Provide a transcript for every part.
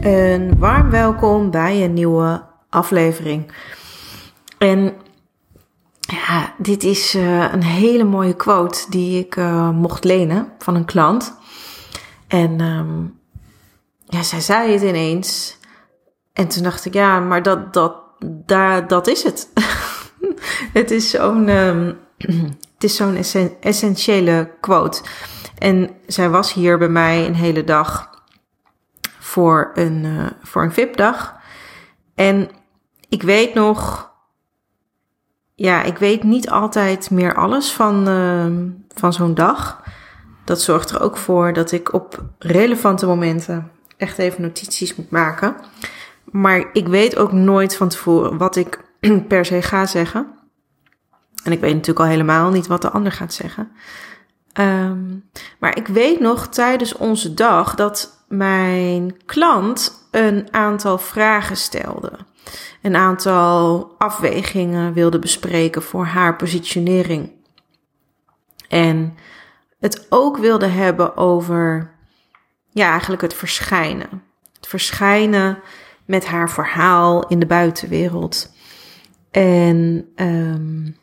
Een warm welkom bij een nieuwe aflevering. En ja, dit is uh, een hele mooie quote die ik uh, mocht lenen van een klant. En um, ja, zij zei het ineens. En toen dacht ik, ja, maar dat, dat, daar, dat is het. het is zo'n um, het is zo'n essentiële quote. En zij was hier bij mij een hele dag voor een, uh, voor een VIP-dag. En ik weet nog, ja, ik weet niet altijd meer alles van, uh, van zo'n dag. Dat zorgt er ook voor dat ik op relevante momenten echt even notities moet maken. Maar ik weet ook nooit van tevoren wat ik per se ga zeggen. En ik weet natuurlijk al helemaal niet wat de ander gaat zeggen. Um, maar ik weet nog tijdens onze dag dat mijn klant een aantal vragen stelde. Een aantal afwegingen wilde bespreken voor haar positionering. En het ook wilde hebben over, ja, eigenlijk het verschijnen. Het verschijnen met haar verhaal in de buitenwereld. En um,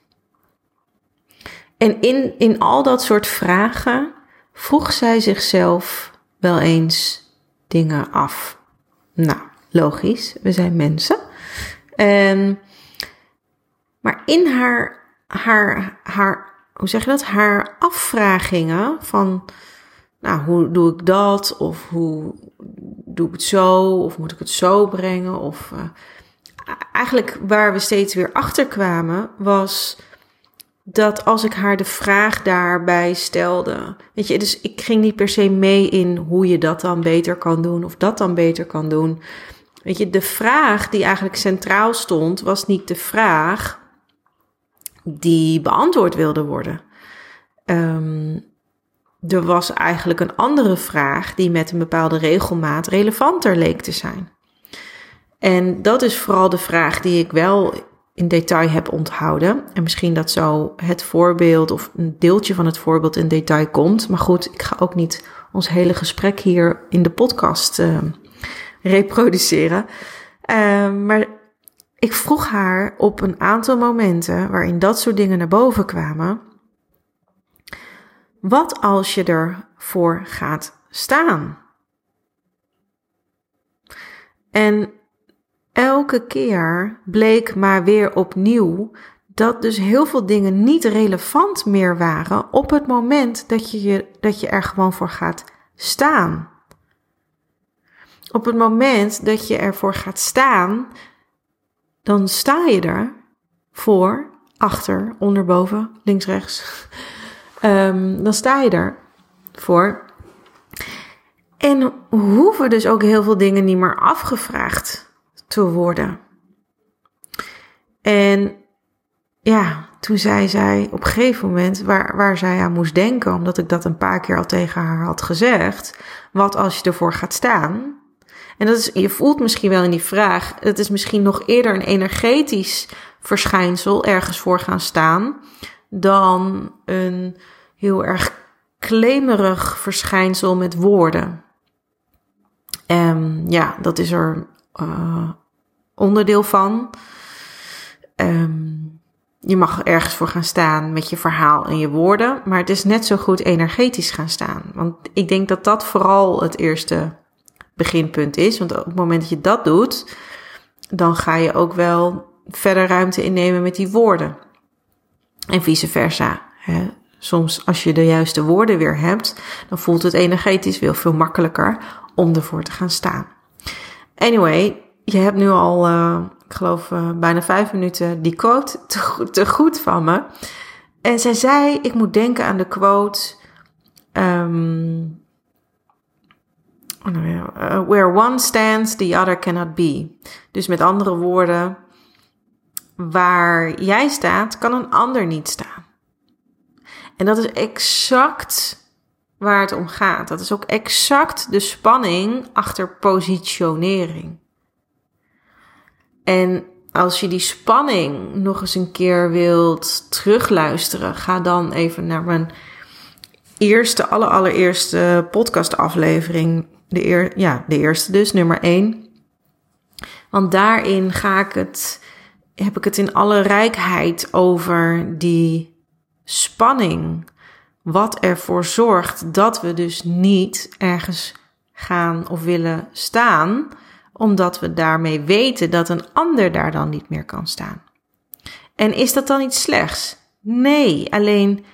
en in, in al dat soort vragen vroeg zij zichzelf wel eens dingen af. Nou, logisch, we zijn mensen. Um, maar in haar, haar, haar, hoe zeg je dat? Haar afvragingen van, nou, hoe doe ik dat? Of hoe doe ik het zo? Of moet ik het zo brengen? Of uh, eigenlijk waar we steeds weer achter kwamen was dat als ik haar de vraag daarbij stelde. Weet je, dus ik ging niet per se mee in hoe je dat dan beter kan doen of dat dan beter kan doen. Weet je, de vraag die eigenlijk centraal stond, was niet de vraag die beantwoord wilde worden. Um, er was eigenlijk een andere vraag die met een bepaalde regelmaat relevanter leek te zijn. En dat is vooral de vraag die ik wel in detail heb onthouden. En misschien dat zo het voorbeeld of een deeltje van het voorbeeld in detail komt. Maar goed, ik ga ook niet ons hele gesprek hier in de podcast uh, reproduceren. Uh, maar ik vroeg haar op een aantal momenten waarin dat soort dingen naar boven kwamen. Wat als je ervoor gaat staan? En elke keer bleek maar weer opnieuw dat dus heel veel dingen niet relevant meer waren op het moment dat je, je, dat je er gewoon voor gaat staan. Op het moment dat je ervoor gaat staan, dan sta je er voor, achter, onderboven, links, rechts. Um, dan sta je er voor. En hoeven dus ook heel veel dingen niet meer afgevraagd te worden. En ja, toen zei zij op een gegeven moment, waar, waar zij aan moest denken, omdat ik dat een paar keer al tegen haar had gezegd, wat als je ervoor gaat staan? En dat is, je voelt misschien wel in die vraag, het is misschien nog eerder een energetisch verschijnsel, ergens voor gaan staan, dan een heel erg klemerig verschijnsel met woorden. En ja, dat is er uh, onderdeel van. Um, je mag ergens voor gaan staan met je verhaal en je woorden, maar het is net zo goed energetisch gaan staan. Want ik denk dat dat vooral het eerste beginpunt is. Want op het moment dat je dat doet, dan ga je ook wel verder ruimte innemen met die woorden. En vice versa. Hè. Soms als je de juiste woorden weer hebt, dan voelt het energetisch veel, veel makkelijker om ervoor te gaan staan. Anyway, je hebt nu al, uh, ik geloof, uh, bijna vijf minuten die quote te goed, te goed van me. En zij zei, ik moet denken aan de quote... Um, where one stands, the other cannot be. Dus met andere woorden, waar jij staat, kan een ander niet staan. En dat is exact waar het om gaat. Dat is ook exact de spanning achter positionering. En als je die spanning nog eens een keer wilt terugluisteren, ga dan even naar mijn eerste, allerallereerste podcastaflevering de, eer, ja, de eerste dus, nummer één. Want daarin ga ik het, heb ik het in alle rijkheid over die spanning. Wat ervoor zorgt dat we dus niet ergens gaan of willen staan, omdat we daarmee weten dat een ander daar dan niet meer kan staan. En is dat dan iets slechts? Nee, alleen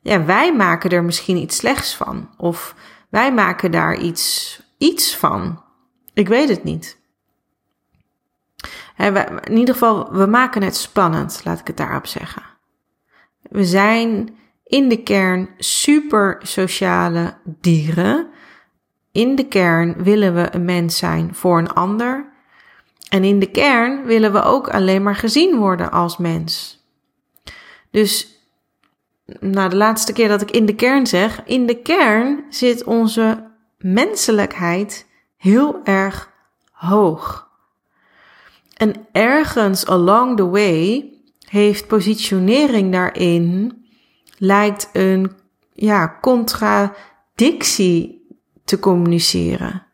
ja, wij maken er misschien iets slechts van. Of wij maken daar iets, iets van. Ik weet het niet. in ieder geval, we maken het spannend, laat ik het daarop zeggen. We zijn in de kern super sociale dieren. In de kern willen we een mens zijn voor een ander. En in de kern willen we ook alleen maar gezien worden als mens. Dus, nou, de laatste keer dat ik in de kern zeg, in de kern zit onze menselijkheid heel erg hoog. En ergens along the way heeft positionering daarin lijkt een ja, contradictie te communiceren.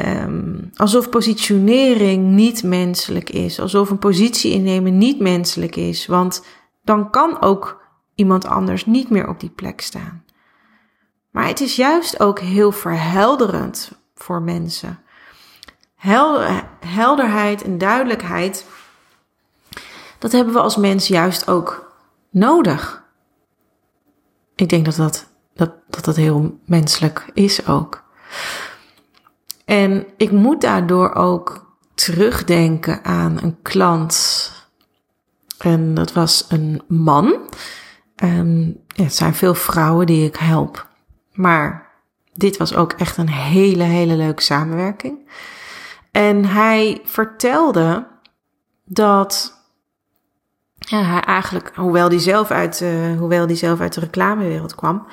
Um, alsof positionering niet menselijk is, alsof een positie innemen niet menselijk is, want dan kan ook iemand anders niet meer op die plek staan. Maar het is juist ook heel verhelderend voor mensen. helderheid en duidelijkheid, dat hebben we als mens juist ook nodig. Ik denk dat dat, dat, dat, heel menselijk is ook. En ik moet daardoor ook terugdenken aan een klant. En dat was een man. Um, ja, het zijn veel vrouwen die ik help. Maar dit was ook echt een hele, hele leuke samenwerking. En hij vertelde dat ja, hij eigenlijk, hoewel hij zelf uit, hoewel die zelf uit de reclamewereld kwam,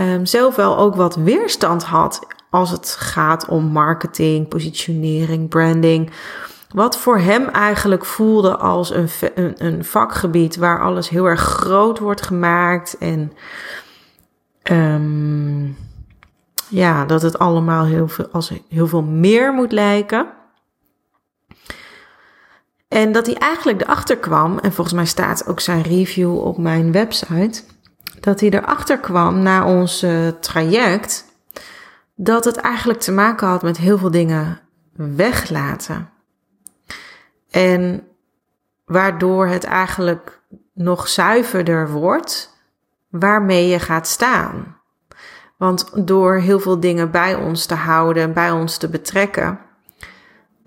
um, zelf wel ook wat weerstand had als het gaat om marketing, positionering, branding. Wat voor hem eigenlijk voelde als een, een, een vakgebied waar alles heel erg groot wordt gemaakt en um, ja, dat het allemaal heel veel, als heel veel meer moet lijken. En dat hij eigenlijk erachter kwam, en volgens mij staat ook zijn review op mijn website, dat hij erachter kwam na ons uh, traject dat het eigenlijk te maken had met heel veel dingen weglaten. En waardoor het eigenlijk nog zuiverder wordt waarmee je gaat staan. Want door heel veel dingen bij ons te houden, bij ons te betrekken,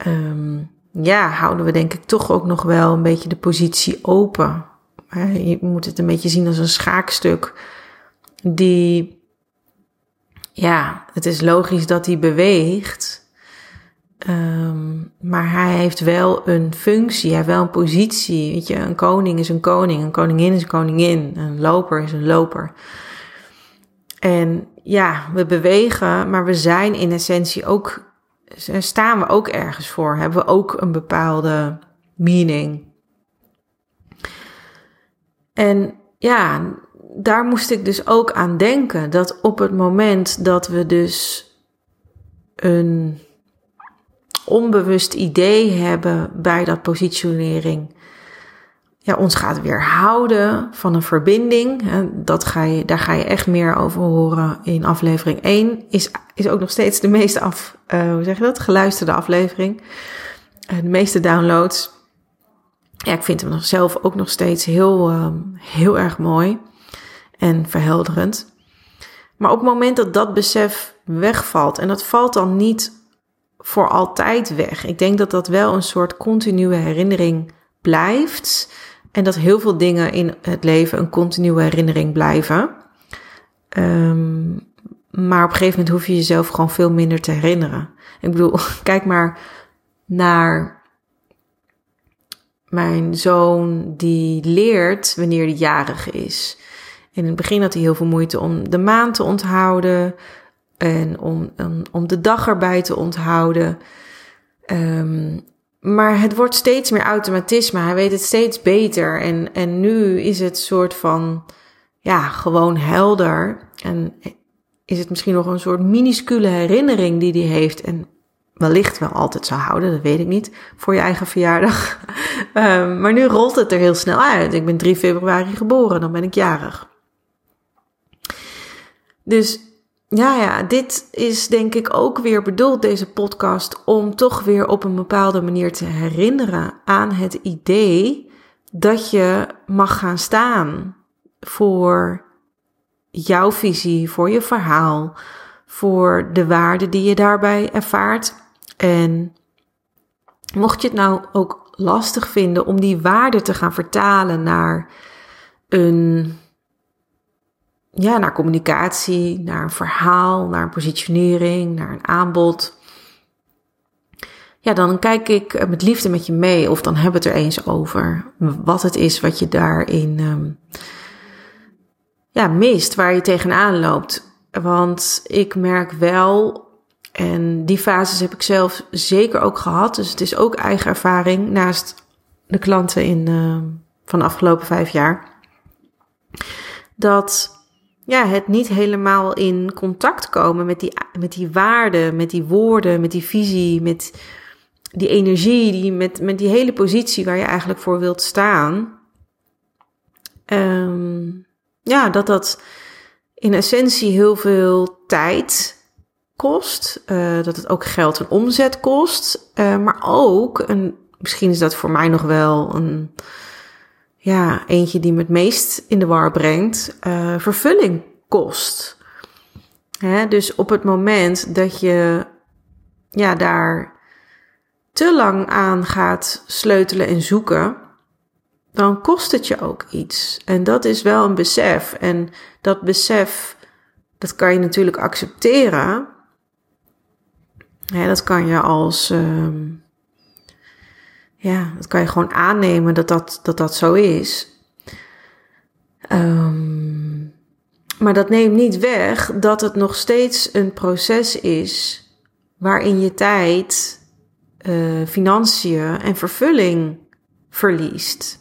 um, ja, houden we denk ik toch ook nog wel een beetje de positie open. Je moet het een beetje zien als een schaakstuk die ja, het is logisch dat hij beweegt. Um, maar hij heeft wel een functie, hij heeft wel een positie. Weet je, een koning is een koning, een koningin is een koningin, een loper is een loper. En ja, we bewegen, maar we zijn in essentie ook, staan we ook ergens voor, hebben we ook een bepaalde meaning. En ja, daar moest ik dus ook aan denken. Dat op het moment dat we dus een onbewust idee hebben bij dat positionering. Ja, ons gaat weerhouden van een verbinding. Dat ga je, daar ga je echt meer over horen in aflevering 1. Is, is ook nog steeds de meeste af, uh, hoe zeg je dat? geluisterde aflevering. Uh, de meeste downloads. Ik vind hem zelf ook nog steeds heel, uh, heel erg mooi en verhelderend. Maar op het moment dat dat besef wegvalt, en dat valt dan niet voor altijd weg. Ik denk dat dat wel een soort continue herinnering blijft. En dat heel veel dingen in het leven een continue herinnering blijven. Um, maar op een gegeven moment hoef je jezelf gewoon veel minder te herinneren. Ik bedoel, kijk maar naar mijn zoon die leert wanneer hij jarig is in het begin had hij heel veel moeite om de maand te onthouden en om, om, de dag erbij te onthouden. Um, maar het wordt steeds meer automatisme. Hij weet het steeds beter. En, en nu is het soort van, ja, gewoon helder. En is het misschien nog een soort minuscule herinnering die hij heeft. En wellicht wel altijd zou houden, dat weet ik niet, voor je eigen verjaardag. um, maar nu rolt het er heel snel uit. Ik ben 3 februari geboren, dan ben ik jarig. Dus ja, ja, dit is denk ik ook weer bedoeld, deze podcast, om toch weer op een bepaalde manier te herinneren aan het idee dat je mag gaan staan voor jouw visie, voor je verhaal, voor de waarde die je daarbij ervaart. En mocht je het nou ook lastig vinden om die waarde te gaan vertalen naar een ja, naar communicatie, naar een verhaal, naar een positionering, naar een aanbod. Ja, dan kijk ik met liefde met je mee of dan hebben we het er eens over wat het is wat je daarin um, ja, mist, waar je tegenaan loopt. Want ik merk wel, en die fases heb ik zelf zeker ook gehad, dus het is ook eigen ervaring naast de klanten in, uh, van de afgelopen vijf jaar, dat ja, het niet helemaal in contact komen met die, met die waarden, met die woorden, met die visie, met die energie, die, met, met die hele positie waar je eigenlijk voor wilt staan. Um, ja, dat dat in essentie heel veel tijd kost. Uh, dat het ook geld en omzet kost. Uh, maar ook, een, misschien is dat voor mij nog wel een ja, eentje die me het meest in de war brengt, uh, vervulling kost. Hè? Dus op het moment dat je ja, daar te lang aan gaat sleutelen en zoeken, dan kost het je ook iets. En dat is wel een besef. En dat besef, dat kan je natuurlijk accepteren. Ja, dat kan je als. Uh, ja, dat kan je gewoon aannemen dat dat, dat, dat zo is. Um, maar dat neemt niet weg dat het nog steeds een proces is waarin je tijd, uh, financiën en vervulling verliest.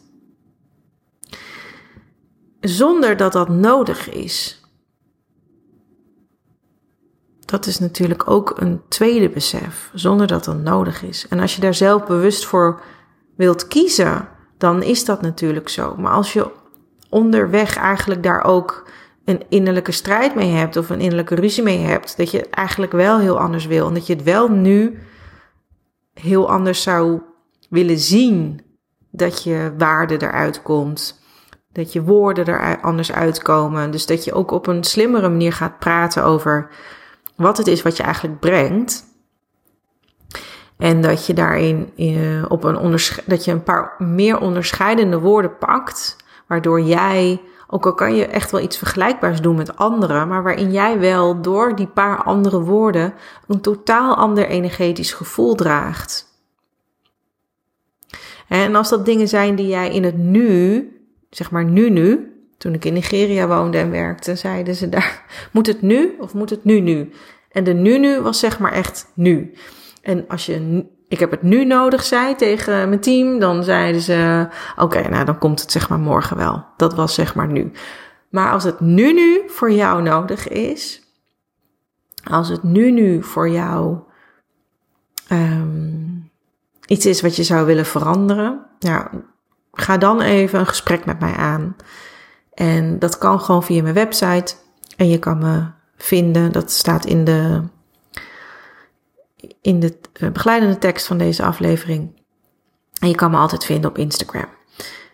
Zonder dat dat nodig is. Dat is natuurlijk ook een tweede besef, zonder dat dat nodig is. En als je daar zelf bewust voor wilt kiezen, dan is dat natuurlijk zo. Maar als je onderweg eigenlijk daar ook een innerlijke strijd mee hebt of een innerlijke ruzie mee hebt, dat je het eigenlijk wel heel anders wil en dat je het wel nu heel anders zou willen zien dat je waarde eruit komt, dat je woorden er anders uitkomen, dus dat je ook op een slimmere manier gaat praten over wat het is wat je eigenlijk brengt. En dat je daarin uh, op een dat je een paar meer onderscheidende woorden pakt, waardoor jij, ook al kan je echt wel iets vergelijkbaars doen met anderen, maar waarin jij wel door die paar andere woorden een totaal ander energetisch gevoel draagt. En als dat dingen zijn die jij in het nu, zeg maar nu nu, toen ik in Nigeria woonde en werkte, zeiden ze daar, moet het nu of moet het nu nu? En de nu nu was zeg maar echt nu. En als je ik heb het nu nodig zei tegen mijn team, dan zeiden ze: Oké, nou dan komt het zeg maar morgen wel. Dat was zeg maar nu. Maar als het nu nu voor jou nodig is, als het nu nu voor jou um, iets is wat je zou willen veranderen, nou, ga dan even een gesprek met mij aan. En dat kan gewoon via mijn website. En je kan me vinden. Dat staat in de in de eh, begeleidende tekst van deze aflevering. En je kan me altijd vinden op Instagram.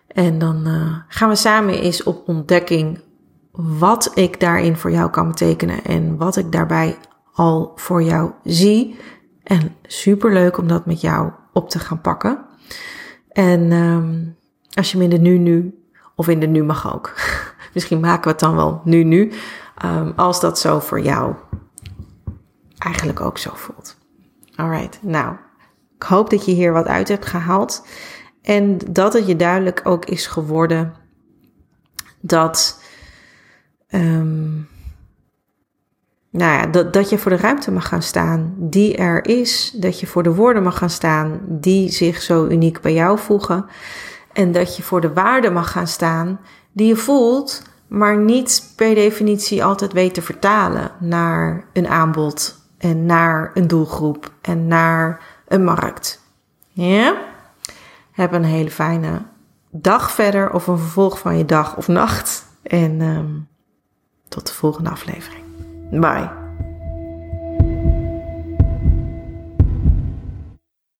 En dan uh, gaan we samen eens op ontdekking wat ik daarin voor jou kan betekenen en wat ik daarbij al voor jou zie. En super leuk om dat met jou op te gaan pakken. En um, als je me in de nu nu, of in de nu mag ook. Misschien maken we het dan wel nu nu. Um, als dat zo voor jou eigenlijk ook zo voelt. Alright, nou, ik hoop dat je hier wat uit hebt gehaald. En dat het je duidelijk ook is geworden dat, um, nou ja, dat, dat je voor de ruimte mag gaan staan die er is. Dat je voor de woorden mag gaan staan die zich zo uniek bij jou voegen. En dat je voor de waarden mag gaan staan die je voelt maar niet per definitie altijd weet te vertalen naar een aanbod en naar een doelgroep en naar een markt. Ja? Heb een hele fijne dag verder of een vervolg van je dag of nacht. En um, tot de volgende aflevering. Bye.